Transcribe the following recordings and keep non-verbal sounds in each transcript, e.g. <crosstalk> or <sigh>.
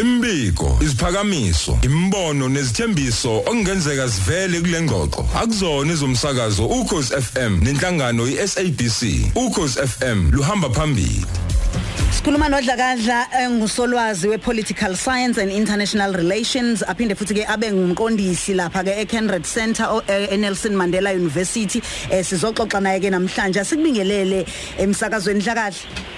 Imbiko, isiphakamiso, imbono nezithembiso okungenzeka sivele kule ngxoxo. Akuzona izomsakazo ukhozi FM nenhlangano iSABC. Ukhozi FM luhamba phambili. Sikhuluma nodlakadla engusolwazi wepolitical science and international relations aphinde futhi ke abe ngumqondisi lapha ke eKenred Center eNelson Mandela University eh sizoxoxa naye ke namhlanje sikubingelele emsakazweni dlakadla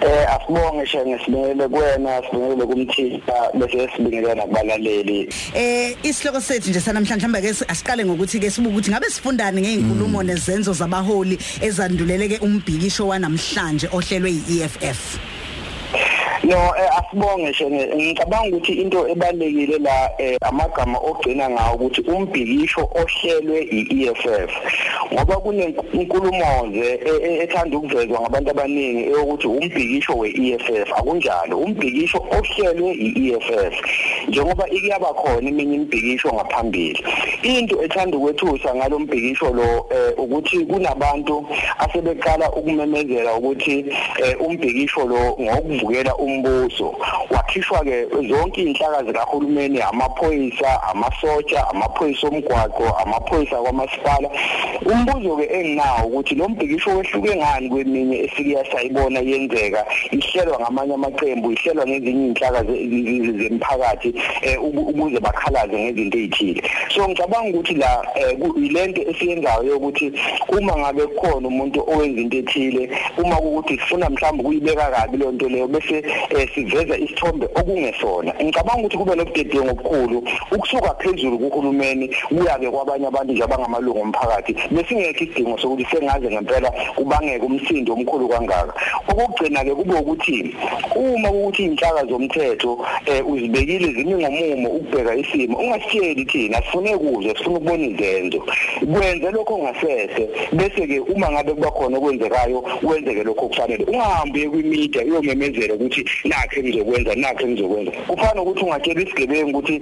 Eh asibonge shenge sibingelele kuwena sibingelele kumthipa bese sibingelele nakubalaleli Eh isihloko sethu nje sanamhlanje mhamba ke asiqale ngokuthi ke sibuke ukuthi ngabe sifundani ngeinkulumo nezenzo zabaholi ezanduleleke umbhikisho wanamhlanje ohlelwe yiEFF No eh, asibonge shenge ngicabanga ukuthi into ebalekile la eh, amagama ogcina ngawo ukuthi umbhikisho ohlelwe iEFF ngoba kunenkulumo nje e, e, ethanda ukuvezwa ngabantu abaningi eyokuthi umbhikisho weEFF akunjalo umbhikisho ohlelwe iEFF njengoba ikuyaba khona iminye imbhikisho ngaphambili. Into ethanda ukwethusa ngalombhikisho lo eh, ukuthi kunabantu asebeqala ukumemezela ukuthi umbhikisho lo ngokuvukela umbuso. Wakhishwa ke zonke inhlaka zikahulumeni amaphoyisa amasotsha amaphoyisa omgwaqo amaphoyisa kwamasipala. Umbuzo ke enginawo ukuthi lo mbhikisho wehluke ngani kweminye esike yasayibona yenzeka? Ihlelwa ngamanye amaqembu ihlelwa ngezinye inhlaka zemphakathi ukuze bakhalaze ngezinto ezithile so ngicabanga ukuthi la ilento esiyenzayo ukuthi uma ngabe kukhona umuntu owenza into ethile uma ukuthi sifuna mhlawumbe kuyibeka kabi le nto leyo bese siveza isithombe okungesona. Ngicabanga ukuthi kube nobudedengu obukhulu. Ukusuka phezulu kuhulumeni kuya ke kwabanye abantu nje abangamalungu omphakathi besingekho isidingo sokuthi sengaze ngempela kubangeke umsindo omkhulu kangaka. Okugcina ke kube ukuthi uma ukuthi inhlaka zomthetho uzibekile zimi ngomumo ukubheka isimo ungasitsheli thina sifune kuze sifuna ukubona izenzo. Kwenze lokho ongasese bese ke uma ngabe kuba khona okwenzekayo wenzeke lokho okufanele. Ungahambi kwimedia uyomemezela ukuthi nakhe ngizokwenza nakhe ngizokwenza kufana nokuthi ungatshela isigebengu ukuthi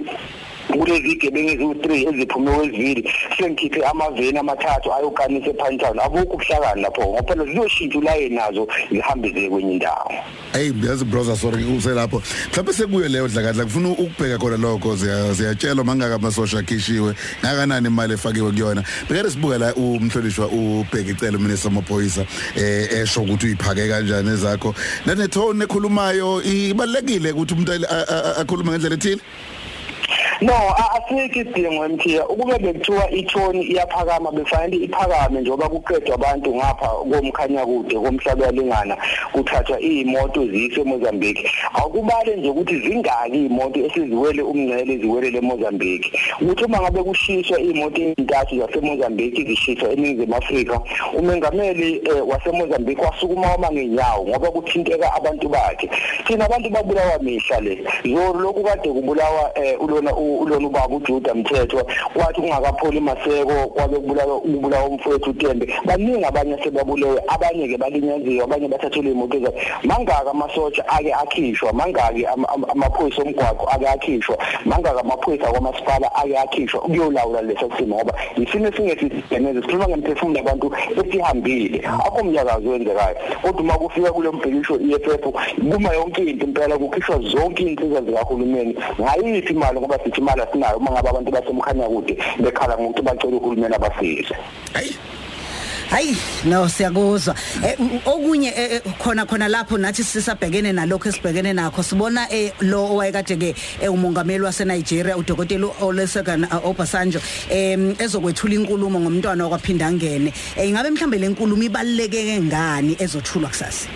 kulezi igebengu eziwu-3 eziphume wezivili sengikhiphe amaveni amathathu ayokanisa ePinetown abukho ubuhlakani lapho ngoba phela ziyoshintsha ulayini nazo zihambe ziye kwenye indawo. Hey yazi brother sorry uselapho mhlawumbe sekuyo leyo dlakadla kufuna ukubheka khona lokho siyatshelwa mangaka amasosha akhishiwe ngakanani imali efakiwe kuyona? Beke sibuka la umhlonishwa ubheka icelo minister amaphoyisa eh esho ukuthi uyiphake kanjani ezakho. Nanethone ekhulumayo ibalekile ukuthi umuntu akhuluma ngendlela ethile? No asikho isidingo emthiya ukube bekuthiwa ithoni iyaphakama befanele iphakame njengoba kuqedwa abantu ngapha komkhanya kude komhlaba yalingana kuthathwa izimoto ziyise eMozambique. Akubale nje ukuthi zingaki izimoto esiziwele umngcele ziwelele eMozambique. Ukuthi uma ngabe kushiswa izimoto ezintathu zaseMozambique zishiswa eNingizimu Afrika umengameli waseMozambique wasukuma wama ngenyawo ngoba kuthinteka abantu bakhe. Thina abantu babulawa mihla le. Zolo lokhu kade kubulawa ulona ulona ubaba uJuda Mthethwa kwathi kungakapholi maseko kwabe kubulawa ubulawa umfowethu uTembe baningi abanye sebabulewe abanye ke balinyaziwe abanye bathathelwe imoto zabo mangaka amasotsha ake akhishwa mangaki amaphoyisa omgwaqo ake akhishwa mangaka amaphoyisa kwamasipala ake akhishwa. Ukuyolawula leso simo ngoba isimo singesisebenze sikhuluma ngemphefumulo abantu esihambile. Akho umnyakazo wenzekayo kodwa uma kufika kule mbhikisho EFF kuma yonke into impela kukhishwa zonke insiza zikahulumeni. Ngayiphi imali ngoba sithi imali asinayo uma ngabe abantu basemkhanya kude bekhala ngokuthi bacela uhulumeni abasize. Hayi hayi no siyakuzwa. Eh, okunye eh, khona khona lapho nathi sisabhekene nalokho esibhekene nakho sibona eh, lo owayekade ke eh, umongameli wase Nigeria udokotela Olusegun Obasanjo em ezokwethula inkulumo ngomntwana okwaphinda ngene eh, ingabe mhlambe le nkulumo ibaluleke ngani ezothulwa kusasa?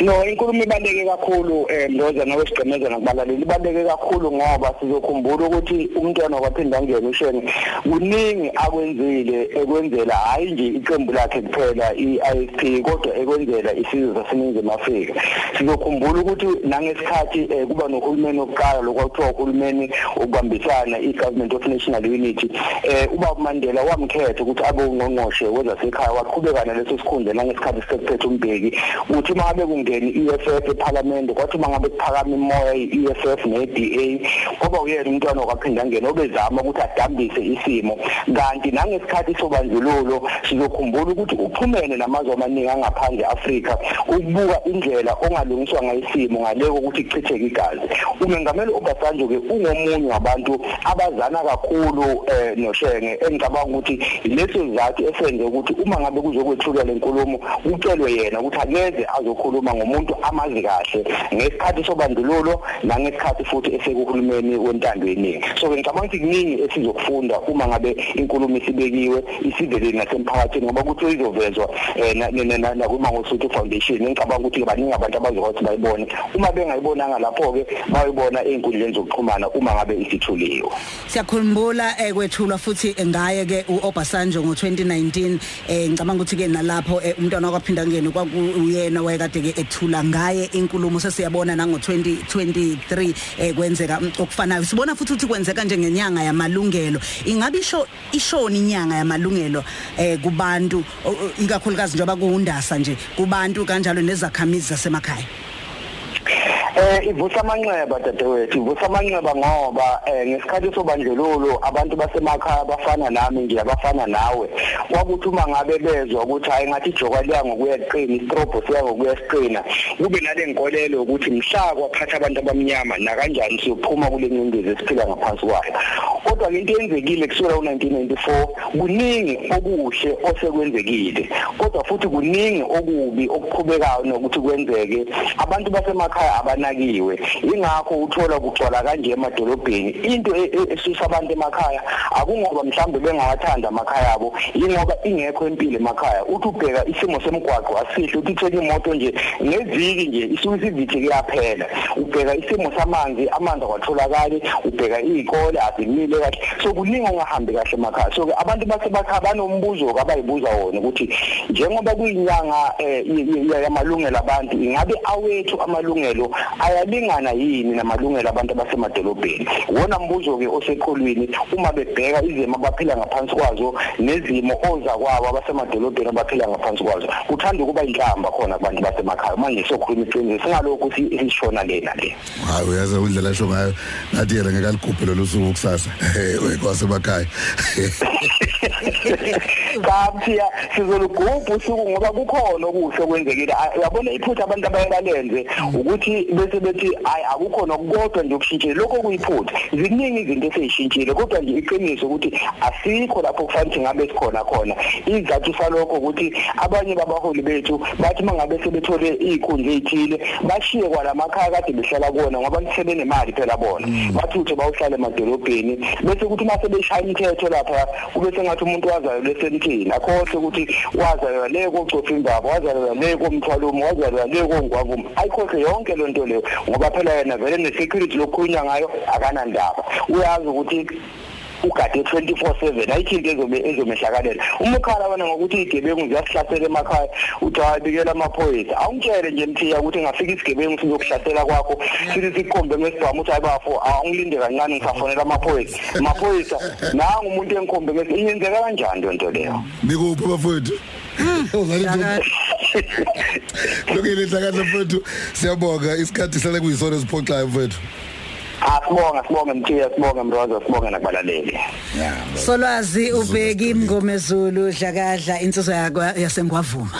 No inkulumo ibaleke kakhulu eh Mloza nawe sigcemeza nakubalaleli. Ibaleke kakhulu ngoba sizokhumbula ukuthi umntwana kwaphinda ngene ushene kuningi akwenzile ekwenzela hayi nje iqembu lakhe kuphela iIFP kodwa ekwenzela isizwe saseNingizimu Afrika. Sizokhumbula ukuthi nangesikhathi kuba nohulumeni oqala lokwakuthiwa uhulumeni ukubambisana iGovernment of National Unity eh ubaba Mandela wamkhetha ukuthi abe ungqongqoshe wezasekhaya waqhubeka naleso sikhundla nangesikhathi sekuphethe umbheki ukuthi uma ngabe kungene i-EFF eParliament kwathi mangabe kuphakama imoya i-EFF ne-DA ngoba uyena umntwana okwaphinda ngene obezama ukuthi adambise isimo. Kanti nangesikhathi sobandlululo sizokhumbula ukuthi uphumene namazwe amaningi angaphandle Afrika ukubuka indlela ongalungiswa ngayisimo ngaleko ukuthi kuchitheke igazi. Umengameli Obasanjo ke ungomunye wabantu abazana kakhulu eh noshenge engicabanga ukuthi leso zathi esenze ukuthi uma ngabe kuzokwethulwa lenkulumo ucelwe yena ukuthi akeze azokhuluma ngomuntu amazi kahle ngesikhathi sobandlululo nangesikhathi futhi esekuhulumeni wentando yeningi. So ngicabanga ukuthi kuningi esizokufunda uma ngabe inkulumo isibekiwe isivele nasemphakathini ngoba kuthi izovezwa eh, nakumangosuthu foundation. Ngicabanga ukuthi baningi abantu abazokwathi bayibone. Uma bengayibonanga lapho-ke bayibona ey'nkundleni zokuxhumana uma ngabe isithuliwe. Siyakhumbula eh, kwethulwa futhi ngaye ke uObasanjo ngo2019 eh ngicabanga ukuthi ke nalapho eh, umntwana wakaphinda ngene kwakuyena wayekade ke ethula ngaye inkulumo sesiyabona nango 2023 eh kwenzeka mm, okufanayo. Sibona futhi ukuthi kwenzeka njengenyanga yamalungelo. Ingabe isho ishoni inyanga yamalungelo eh kubantu ikakhulukazi njengoba kuundasa nje kubantu kanjalo nezakhamizi zasemakhaya? Eh ivusa amanxeba dadewethu ivusa amanxeba ngoba eh ngesikhathi sobandlululo abantu basemakhaya bafana nami nje abafana nawe. Kwakuthi uma ngabe bezwa ukuthi hayi ngathi ijoka liya ngokuya eqina istrobo siya ngokuya esiqina kube nale nkolelo ukuthi mhla kwaphatha abantu abamnyama na kanjani siyophuma kule ncindezi esiphila ngaphansi kwayo. Kodwa into yenzekile kusukela u1994 kuningi okuhle osekwenzekile. Kodwa futhi kuningi okubi okuqhubekayo nokuthi kwenzeke. Abantu basemakhaya abanakiwe ingakho uthola kugcwala kanje emadolobheni. Into e- e- esusa abantu emakhaya akungoba mhlawumbe bengawathanda amakhaya abo ingoba ingekho impilo emakhaya. Uthi ubheka isimo semgwaqo asihle uthi uthenga imoto nje ngeviki nje isuke isivithi kuyaphela. Ubheka isimo samanzi amanzi awatholakali ubheka izikole azimile kahle. So kuningi ongahambi kahle emakhaya. So abantu basemakhaya banombuzo abayibuza wona ukuthi njengoba kuyinyanga eh, yamalungelo abantu ingabe awethu amalungelo ayalingana yini namalungelo abantu abasemadolobheni? Wona mbuzo ke oseqolweni uma bebheka izimo abaphila ngaphansi kwazo nezimo oza kwabo abasemadolobheni abaphila ngaphansi kwazo kuthanda ukuba inhlamba khona kubantu basemakhaya manje sokhuluma iqiniso singalokhu sishona lena le. Hayi uyazi indlela esho ngayo nathi yena ngekaligubhe lolu suku kusasa. Kwasemakhaya <laughs> kaphi sizolugubha usuku ngoba kukhona okuhle kwenzekile uyabona iphutha abantu abayebalenze ukuthi bese bethi hayi akukhona okukodwa nje okushintshile. Lokho kuyiphutha. Ziningi izinto esezishintshile kodwa nje iqiniso ukuthi asikho lapho kufanele ukuthi ngabe sikhona khona. Izathu salokho ukuthi abanye babaholi bethu bathi mangabe sebethole izikhundla ezithile bashiye kwalamakhaya kade behlala kuona ngoba sebenemali phela bona. Bathi uthi bawuhlala emadolobheni. Bese ukuthi mase beshaya imithetho lapha kube sengathi umuntu wazayo leselithini akhohle ukuthi wazalwa le kocofa indaba wazalwa le komthwalumo wazalwa le kongwavumo ayikhohle yonke le. nto leyo ngoba phela yena vele ne-security lokukhulunywa ngayo akanandaba. Uyazi ukuthi ugade 24/7 ayikho into ezobe ezomehlakalela. Uma ukhala wena ngokuthi igebengu ziyasihlasela emakhaya uthi ayibikela amaphoyisa. Awungitshele nje mthiya ukuthi ngafika isigebengu sizokuhlasela kwakho sithi sikhombe ngesibhamu ukuthi ayibafo awungilinde kancane ngisafonela amaphoyisa. Amaphoyisa nanga umuntu engikhombe ngesi iyenzeka kanjani lento leyo? Nikuphi bafowethu? <laughs> Uzali lokile hlakahle mfowethu siyabonga. Isikhathi sale kuyisona esiphoxayo mfowethu Asibonga sibonge mthiya sibonge mrozo sibonge nakubalaleli. Solwazi ubheki imngomezulu dlakadla insizwa yakwa yasengwavuma.